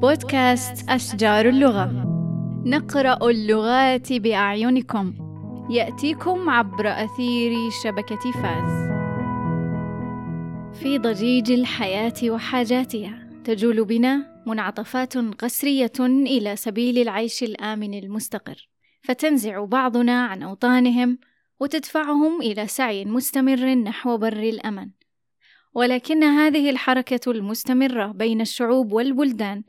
بودكاست أشجار اللغة. نقرأ اللغات بأعينكم. يأتيكم عبر أثير شبكة فاز. في ضجيج الحياة وحاجاتها تجول بنا منعطفات قسرية إلى سبيل العيش الآمن المستقر. فتنزع بعضنا عن أوطانهم وتدفعهم إلى سعي مستمر نحو بر الأمن. ولكن هذه الحركة المستمرة بين الشعوب والبلدان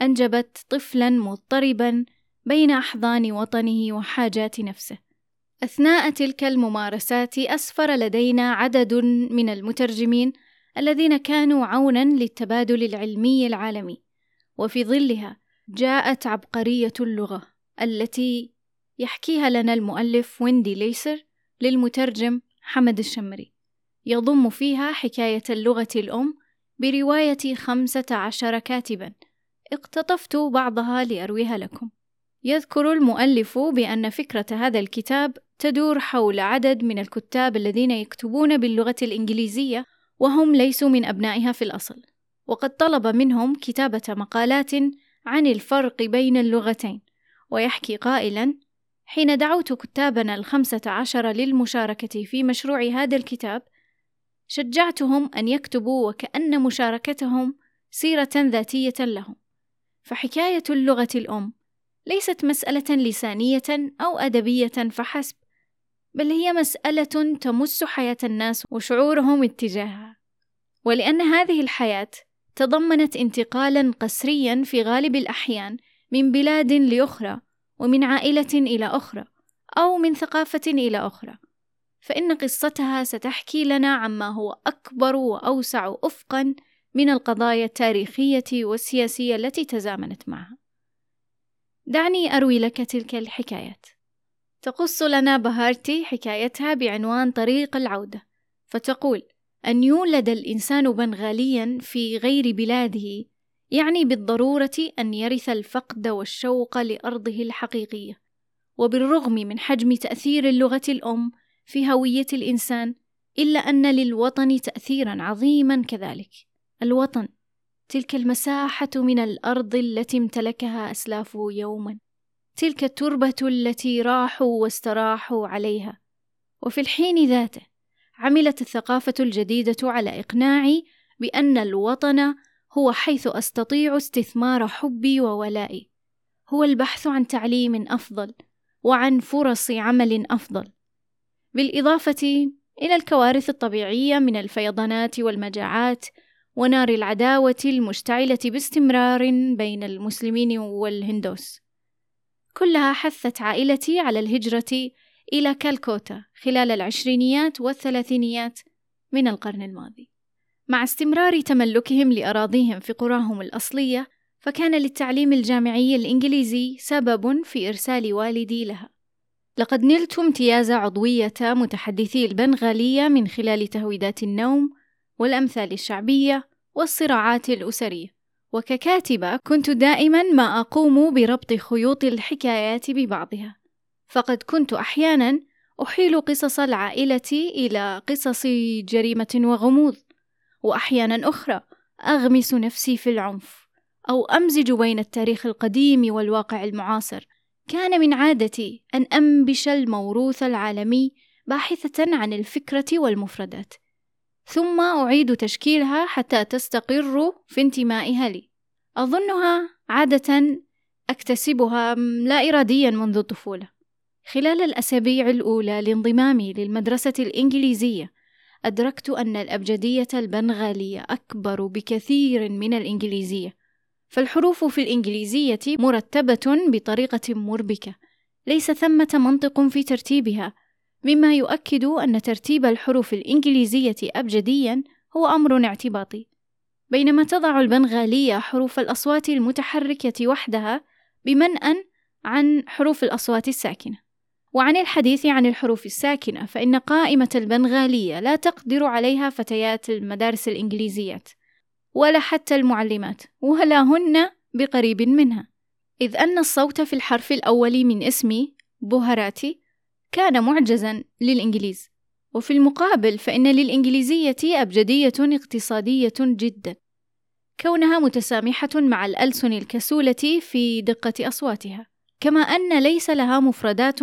أنجبت طفلا مضطربا بين أحضان وطنه وحاجات نفسه. أثناء تلك الممارسات أسفر لدينا عدد من المترجمين الذين كانوا عونا للتبادل العلمي العالمي، وفي ظلها جاءت عبقرية اللغة التي يحكيها لنا المؤلف ويندي ليسر للمترجم حمد الشمري، يضم فيها حكاية اللغة الأم برواية خمسة عشر كاتبًا، اقتطفت بعضها لأرويها لكم. يذكر المؤلف بأن فكرة هذا الكتاب تدور حول عدد من الكتاب الذين يكتبون باللغة الإنجليزية وهم ليسوا من أبنائها في الأصل، وقد طلب منهم كتابة مقالات عن الفرق بين اللغتين، ويحكي قائلا: حين دعوت كتابنا الخمسة عشر للمشاركة في مشروع هذا الكتاب، شجعتهم أن يكتبوا وكأن مشاركتهم سيرة ذاتية لهم، فحكاية اللغة الأم. ليست مسألة لسانية أو أدبية فحسب، بل هي مسألة تمس حياة الناس وشعورهم اتجاهها، ولأن هذه الحياة تضمنت انتقالا قسريا في غالب الأحيان من بلاد لأخرى، ومن عائلة إلى أخرى، أو من ثقافة إلى أخرى، فإن قصتها ستحكي لنا عما هو أكبر وأوسع أفقا من القضايا التاريخية والسياسية التي تزامنت معها. دعني أروي لك تلك الحكايات. تقص لنا بهارتي حكايتها بعنوان طريق العودة، فتقول: أن يولد الإنسان بنغاليا في غير بلاده يعني بالضرورة أن يرث الفقد والشوق لأرضه الحقيقية، وبالرغم من حجم تأثير اللغة الأم في هوية الإنسان، إلا أن للوطن تأثيرا عظيما كذلك. الوطن. تلك المساحة من الأرض التي امتلكها أسلافه يوما، تلك التربة التي راحوا واستراحوا عليها، وفي الحين ذاته عملت الثقافة الجديدة على إقناعي بأن الوطن هو حيث أستطيع استثمار حبي وولائي، هو البحث عن تعليم أفضل، وعن فرص عمل أفضل، بالإضافة إلى الكوارث الطبيعية من الفيضانات والمجاعات ونار العداوة المشتعلة باستمرار بين المسلمين والهندوس. كلها حثت عائلتي على الهجرة إلى كالكوتا خلال العشرينيات والثلاثينيات من القرن الماضي. مع استمرار تملكهم لأراضيهم في قراهم الأصلية، فكان للتعليم الجامعي الإنجليزي سبب في إرسال والدي لها. لقد نلت امتياز عضوية متحدثي البنغالية من خلال تهويدات النوم والأمثال الشعبية والصراعات الأسرية، وككاتبة كنت دائما ما أقوم بربط خيوط الحكايات ببعضها، فقد كنت أحيانا أحيل قصص العائلة إلى قصص جريمة وغموض، وأحيانا أخرى أغمس نفسي في العنف، أو أمزج بين التاريخ القديم والواقع المعاصر. كان من عادتي أن أنبش الموروث العالمي باحثة عن الفكرة والمفردات، ثم أعيد تشكيلها حتى تستقر في انتمائها لي. أظنها عادة أكتسبها لا إراديا منذ الطفولة. خلال الأسابيع الأولى لانضمامي للمدرسة الإنجليزية، أدركت أن الأبجدية البنغالية أكبر بكثير من الإنجليزية، فالحروف في الإنجليزية مرتبة بطريقة مربكة، ليس ثمة منطق في ترتيبها، مما يؤكد أن ترتيب الحروف الإنجليزية أبجديًا هو أمر اعتباطي، بينما تضع البنغالية حروف الأصوات المتحركة وحدها بمنأى عن حروف الأصوات الساكنة. وعن الحديث عن الحروف الساكنة فإن قائمة البنغالية لا تقدر عليها فتيات المدارس الإنجليزيات، ولا حتى المعلمات، ولا هن بقريب منها، إذ أن الصوت في الحرف الأول من اسمي بوهراتي كان معجزا للإنجليز. وفي المقابل فإن للإنجليزية أبجدية اقتصادية جدا. كونها متسامحة مع الألسن الكسولة في دقة أصواتها، كما أن ليس لها مفردات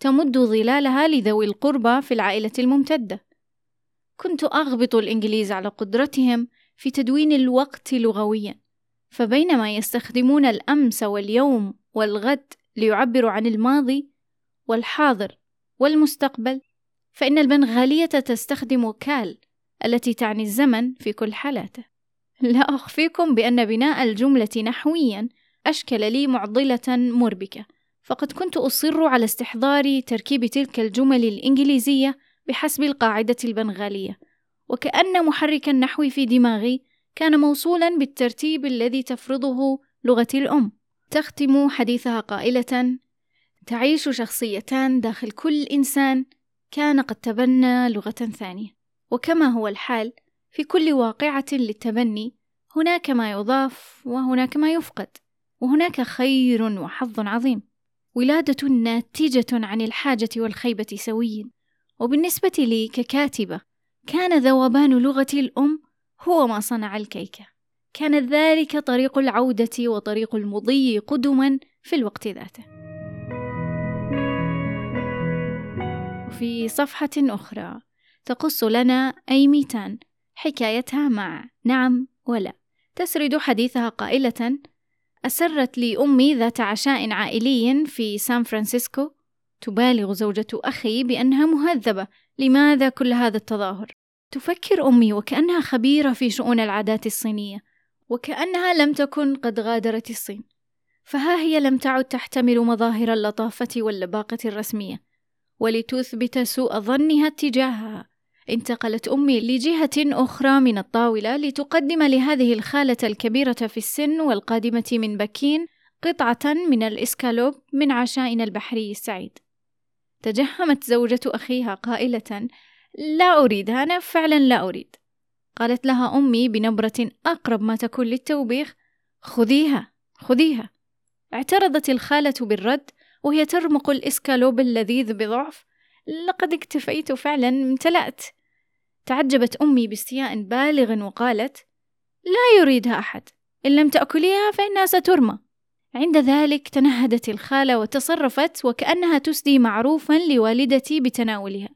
تمد ظلالها لذوي القربى في العائلة الممتدة. كنت أغبط الإنجليز على قدرتهم في تدوين الوقت لغويا، فبينما يستخدمون الأمس واليوم والغد ليعبروا عن الماضي والحاضر والمستقبل، فإن البنغالية تستخدم كال التي تعني الزمن في كل حالاته. لا أخفيكم بأن بناء الجملة نحويا أشكل لي معضلة مربكة، فقد كنت أصر على استحضار تركيب تلك الجمل الإنجليزية بحسب القاعدة البنغالية، وكأن محرك النحو في دماغي كان موصولا بالترتيب الذي تفرضه لغتي الأم. تختم حديثها قائلة: تعيش شخصيتان داخل كل إنسان كان قد تبنى لغة ثانية، وكما هو الحال في كل واقعة للتبني هناك ما يضاف وهناك ما يفقد، وهناك خير وحظ عظيم. ولادة ناتجة عن الحاجة والخيبة سويا، وبالنسبة لي ككاتبة كان ذوبان لغتي الأم هو ما صنع الكيكة، كان ذلك طريق العودة وطريق المضي قدما في الوقت ذاته. وفي صفحة أخرى. تقص لنا أيميتان حكايتها مع نعم ولا. تسرد حديثها قائلة أسرت لي أمي ذات عشاء عائلي في سان فرانسيسكو. تبالغ زوجة أخي بأنها مهذبة. لماذا كل هذا التظاهر؟ تفكر أمي وكأنها خبيرة في شؤون العادات الصينية وكأنها لم تكن قد غادرت الصين. فها هي لم تعد تحتمل مظاهر اللطافة واللباقة الرسمية. ولتثبت سوء ظنها اتجاهها انتقلت أمي لجهة أخرى من الطاولة لتقدم لهذه الخالة الكبيرة في السن والقادمة من بكين قطعة من الإسكالوب من عشائنا البحري السعيد. تجهمت زوجة أخيها قائلة: لا أريد أنا فعلا لا أريد. قالت لها أمي بنبرة أقرب ما تكون للتوبيخ: خذيها خذيها. اعترضت الخالة بالرد وهي ترمق الإسكالوب اللذيذ بضعف. لقد اكتفيت فعلا امتلأت. تعجبت أمي باستياء بالغ وقالت لا يريدها أحد. إن لم تأكليها فإنها سترمى. عند ذلك تنهدت الخالة وتصرفت وكأنها تسدي معروفا لوالدتي بتناولها.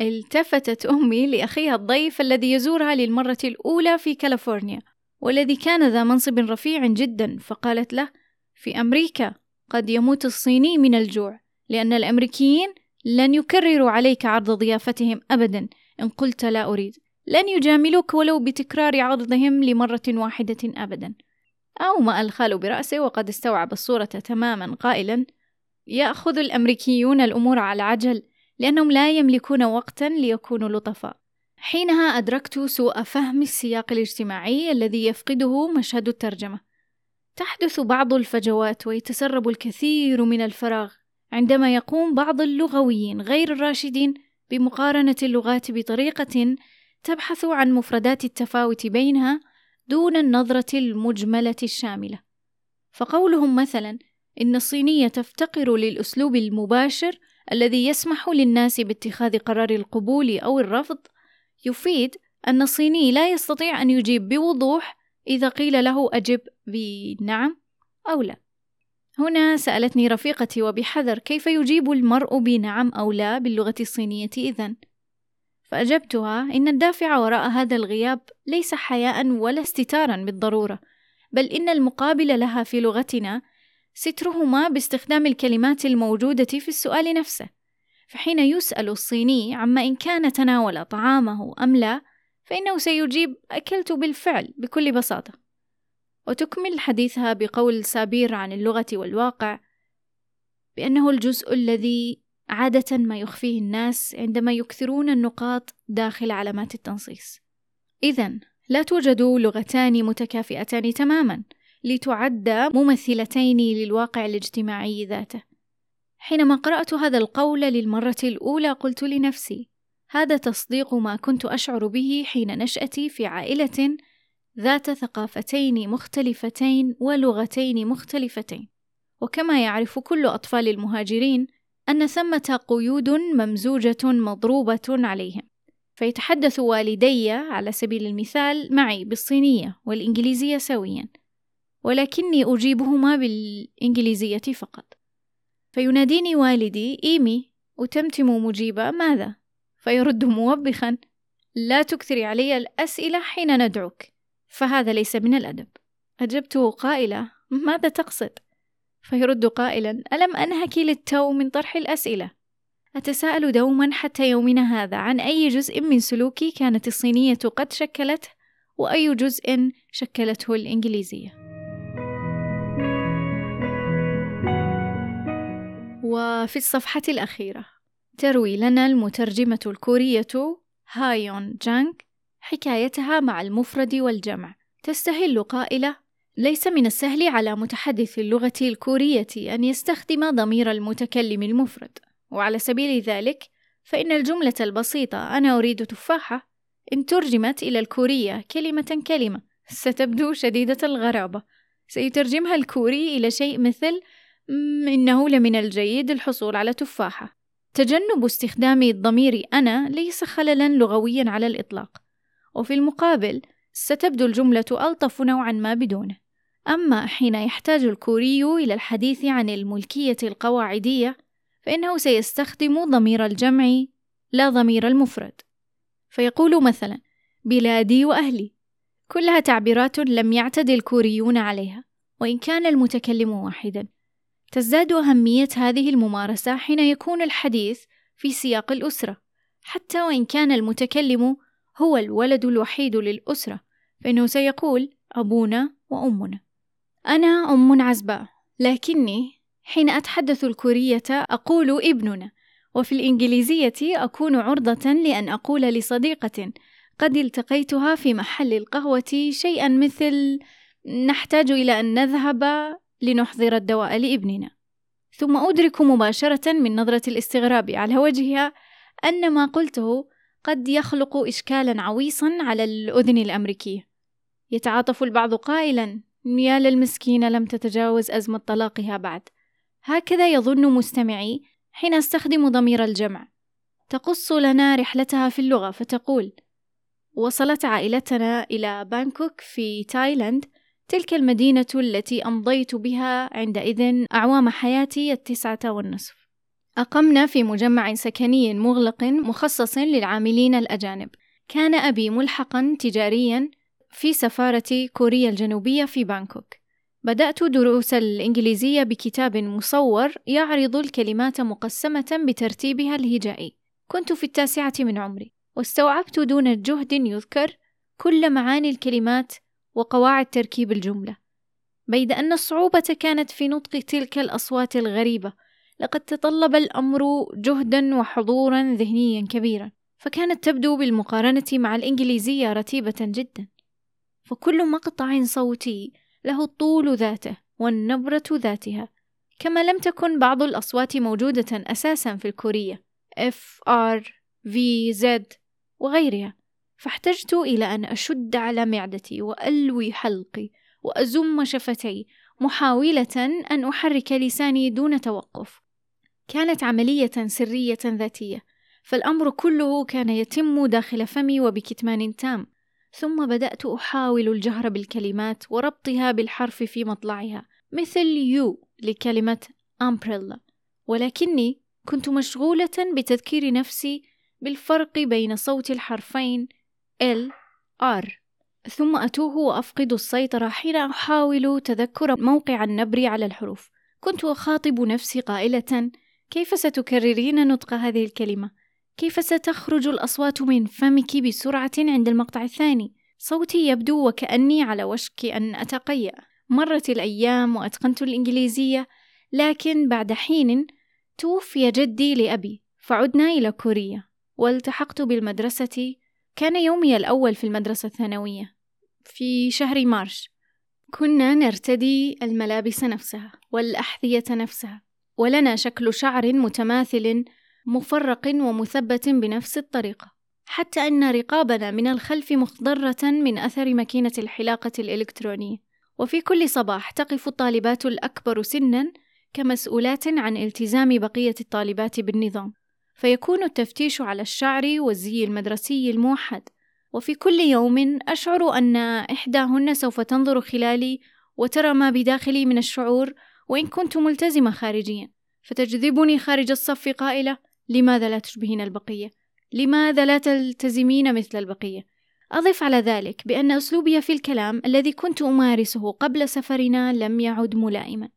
التفتت أمي لأخيها الضيف الذي يزورها للمرة الأولى في كاليفورنيا والذي كان ذا منصب رفيع جدا. فقالت له في أمريكا. قد يموت الصيني من الجوع لأن الأمريكيين لن يكرروا عليك عرض ضيافتهم أبدا. إن قلت لا أريد. لن يجاملوك ولو بتكرار عرضهم لمرة واحدة أبدا. أومأ ألخال برأسه وقد استوعب الصورة تماما قائلا. يأخذ الأمريكيون الأمور على عجل لأنهم لا يملكون وقتا ليكونوا لطفاء. حينها أدركت سوء فهم السياق الاجتماعي الذي يفقده مشهد الترجمة. تحدث بعض الفجوات ويتسرب الكثير من الفراغ عندما يقوم بعض اللغويين غير الراشدين بمقارنة اللغات بطريقة تبحث عن مفردات التفاوت بينها دون النظرة المجملة الشاملة. فقولهم مثلا إن الصينية تفتقر للأسلوب المباشر الذي يسمح للناس باتخاذ قرار القبول أو الرفض يفيد أن الصيني لا يستطيع أن يجيب بوضوح إذا قيل له أجب بنعم أو لا. هنا سألتني رفيقتي وبحذر كيف يجيب المرء بنعم أو لا باللغة الصينية إذن فأجبتها إن الدافع وراء هذا الغياب ليس حياء ولا استتارا بالضرورة بل إن المقابل لها في لغتنا سترهما باستخدام الكلمات الموجودة في السؤال نفسه فحين يسأل الصيني عما إن كان تناول طعامه أم لا فإنه سيجيب أكلت بالفعل بكل بساطة وتكمل حديثها بقول سابير عن اللغة والواقع بأنه الجزء الذي عادة ما يخفيه الناس عندما يكثرون النقاط داخل علامات التنصيص. إذا لا توجد لغتان متكافئتان تماما لتعد ممثلتين للواقع الاجتماعي ذاته. حينما قرأت هذا القول للمرة الأولى قلت لنفسي: هذا تصديق ما كنت أشعر به حين نشأتي في عائلة ذات ثقافتين مختلفتين ولغتين مختلفتين. وكما يعرف كل أطفال المهاجرين أن ثمة قيود ممزوجة مضروبة عليهم. فيتحدث والدي على سبيل المثال معي بالصينية والإنجليزية سويا ولكني أجيبهما بالإنجليزية فقط. فيناديني والدي إيمي أتمتم مجيبة ماذا؟ فيرد موبخا لا تكثري علي الأسئلة حين ندعوك فهذا ليس من الأدب أجبته قائلة ماذا تقصد؟ فيرد قائلا ألم أنهك للتو من طرح الأسئلة؟ أتساءل دوما حتى يومنا هذا عن أي جزء من سلوكي كانت الصينية قد شكلته وأي جزء شكلته الإنجليزية وفي الصفحة الأخيرة تروي لنا المترجمة الكورية هايون جانغ حكايتها مع المفرد والجمع. تستهل قائلة ليس من السهل على متحدث اللغة الكورية أن يستخدم ضمير المتكلم المفرد. وعلى سبيل ذلك فإن الجملة البسيطة أنا أريد تفاحة إن ترجمت إلى الكورية كلمة كلمة ستبدو شديدة الغرابة. سيترجمها الكوري إلى شيء مثل إنه لمن الجيد الحصول على تفاحة. تجنب استخدام الضمير أنا ليس خللا لغويا على الإطلاق. وفي المقابل ستبدو الجملة ألطف نوعا ما بدونه. أما حين يحتاج الكوري إلى الحديث عن الملكية القواعدية فإنه سيستخدم ضمير الجمع لا ضمير المفرد. فيقول مثلا بلادي وأهلي. كلها تعبيرات لم يعتد الكوريون عليها وإن كان المتكلم واحدا. تزداد أهمية هذه الممارسة حين يكون الحديث في سياق الأسرة حتى وإن كان المتكلم هو الولد الوحيد للأسرة فإنه سيقول أبونا وأمنا. أنا أم عزباء لكني حين أتحدث الكورية أقول ابننا وفي الإنجليزية أكون عرضة لأن أقول لصديقة قد التقيتها في محل القهوة شيئا مثل نحتاج إلى أن نذهب لنحضر الدواء لابننا. ثم أدرك مباشرة من نظرة الاستغراب على وجهها أن ما قلته قد يخلق إشكالا عويصا على الأذن الأمريكية يتعاطف البعض قائلا يا للمسكينة لم تتجاوز أزمة طلاقها بعد. هكذا يظن مستمعي حين أستخدم ضمير الجمع. تقص لنا رحلتها في اللغة فتقول وصلت عائلتنا إلى بانكوك في تايلاند تلك المدينة التي أمضيت بها عندئذ أعوام حياتي التسعة والنصف. أقمنا في مجمع سكني مغلق مخصص للعاملين الأجانب. كان أبي ملحقا تجاريا في سفارة كوريا الجنوبية في بانكوك. بدأت دروس الإنجليزية بكتاب مصور يعرض الكلمات مقسمة بترتيبها الهجائي. كنت في التاسعة من عمري. واستوعبت دون جهد يذكر كل معاني الكلمات وقواعد تركيب الجملة. بيد أن الصعوبة كانت في نطق تلك الأصوات الغريبة لقد تطلب الأمر جهدا وحضورا ذهنيا كبيرا فكانت تبدو بالمقارنة مع الإنجليزية رتيبة جدا. فكل مقطع صوتي له الطول ذاته والنبرة ذاتها كما لم تكن بعض الأصوات موجودة أساسا في الكورية F, R, V, Z وغيرها. فاحتجت إلى أن أشد على معدتي وألوي حلقي وأزم شفتي محاولة أن أحرك لساني دون توقف. كانت عملية سرية ذاتية فالأمر كله كان يتم داخل فمي وبكتمان تام. ثم بدأت أحاول الجهر بالكلمات وربطها بالحرف في مطلعها مثل يو لكلمة أمبريلا ولكني كنت مشغولة بتذكير نفسي بالفرق بين صوت الحرفين L R ثم أتوه وأفقد السيطرة حين أحاول تذكر موقع النبر على الحروف كنت أخاطب نفسي قائلة كيف ستكررين نطق هذه الكلمة؟ كيف ستخرج الأصوات من فمك بسرعة عند المقطع الثاني؟ صوتي يبدو وكأني على وشك أن أتقيأ مرت الأيام وأتقنت الإنجليزية لكن بعد حين توفي جدي لأبي فعدنا إلى كوريا والتحقت بالمدرسة كان يومي الأول في المدرسة الثانوية في شهر مارش كنا نرتدي الملابس نفسها والأحذية نفسها ولنا شكل شعر متماثل مفرق ومثبت بنفس الطريقة حتى أن رقابنا من الخلف مخضرة من أثر ماكينة الحلاقة الإلكترونية. وفي كل صباح تقف الطالبات الأكبر سنا كمسؤولات عن التزام بقية الطالبات بالنظام. فيكون التفتيش على الشعر والزي المدرسي الموحد وفي كل يوم أشعر أن إحداهن سوف تنظر خلالي وترى ما بداخلي من الشعور وإن كنت ملتزمة خارجيا فتجذبني خارج الصف قائلة لماذا لا تشبهين البقية؟ لماذا لا تلتزمين مثل البقية؟ أضف على ذلك بأن أسلوبي في الكلام الذي كنت أمارسه قبل سفرنا لم يعد ملائما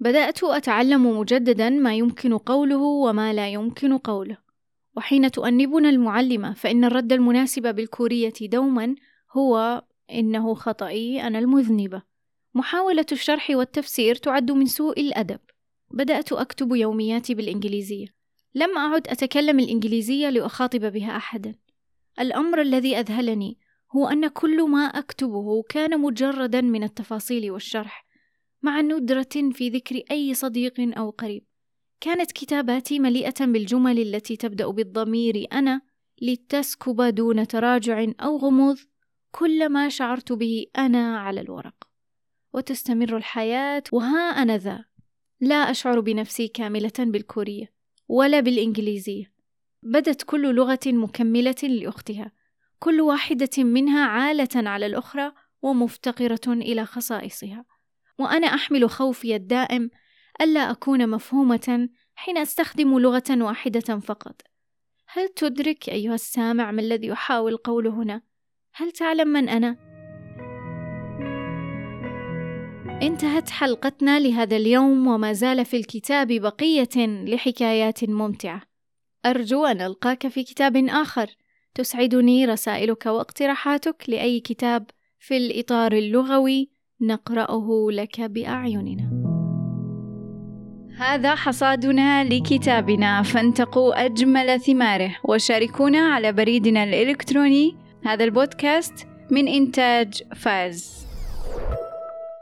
بدأت أتعلم مجددا ما يمكن قوله وما لا يمكن قوله. وحين تؤنبنا المعلمة فإن الرد المناسب بالكورية دوما هو إنه خطئي أنا المذنبة محاولة الشرح والتفسير تعد من سوء الأدب. بدأت أكتب يومياتي بالإنجليزية. لم أعد أتكلم الإنجليزية لأخاطب بها أحدا. الأمر الذي أذهلني هو أن كل ما أكتبه كان مجردا من التفاصيل والشرح. مع ندرة في ذكر أي صديق أو قريب. كانت كتاباتي مليئة بالجمل التي تبدأ بالضمير أنا لتسكب دون تراجع أو غموض كل ما شعرت به أنا على الورق. وتستمر الحياة وها أنا ذا. لا أشعر بنفسي كاملة بالكورية ولا بالإنجليزية. بدت كل لغة مكملة لأختها. كل واحدة منها عالة على الأخرى ومفتقرة إلى خصائصها. وأنا أحمل خوفي الدائم ألا أكون مفهومة حين أستخدم لغة واحدة فقط هل تدرك أيها السامع ما الذي أحاول قوله هنا؟ هل تعلم من أنا؟ انتهت حلقتنا لهذا اليوم وما زال في الكتاب بقية لحكايات ممتعة أرجو أن ألقاك في كتاب آخر تسعدني رسائلك واقتراحاتك لأي كتاب في الإطار اللغوي نقرأه لك بأعيننا. هذا حصادنا لكتابنا فانتقوا أجمل ثماره وشاركونا على بريدنا الإلكتروني. هذا البودكاست من إنتاج فاز.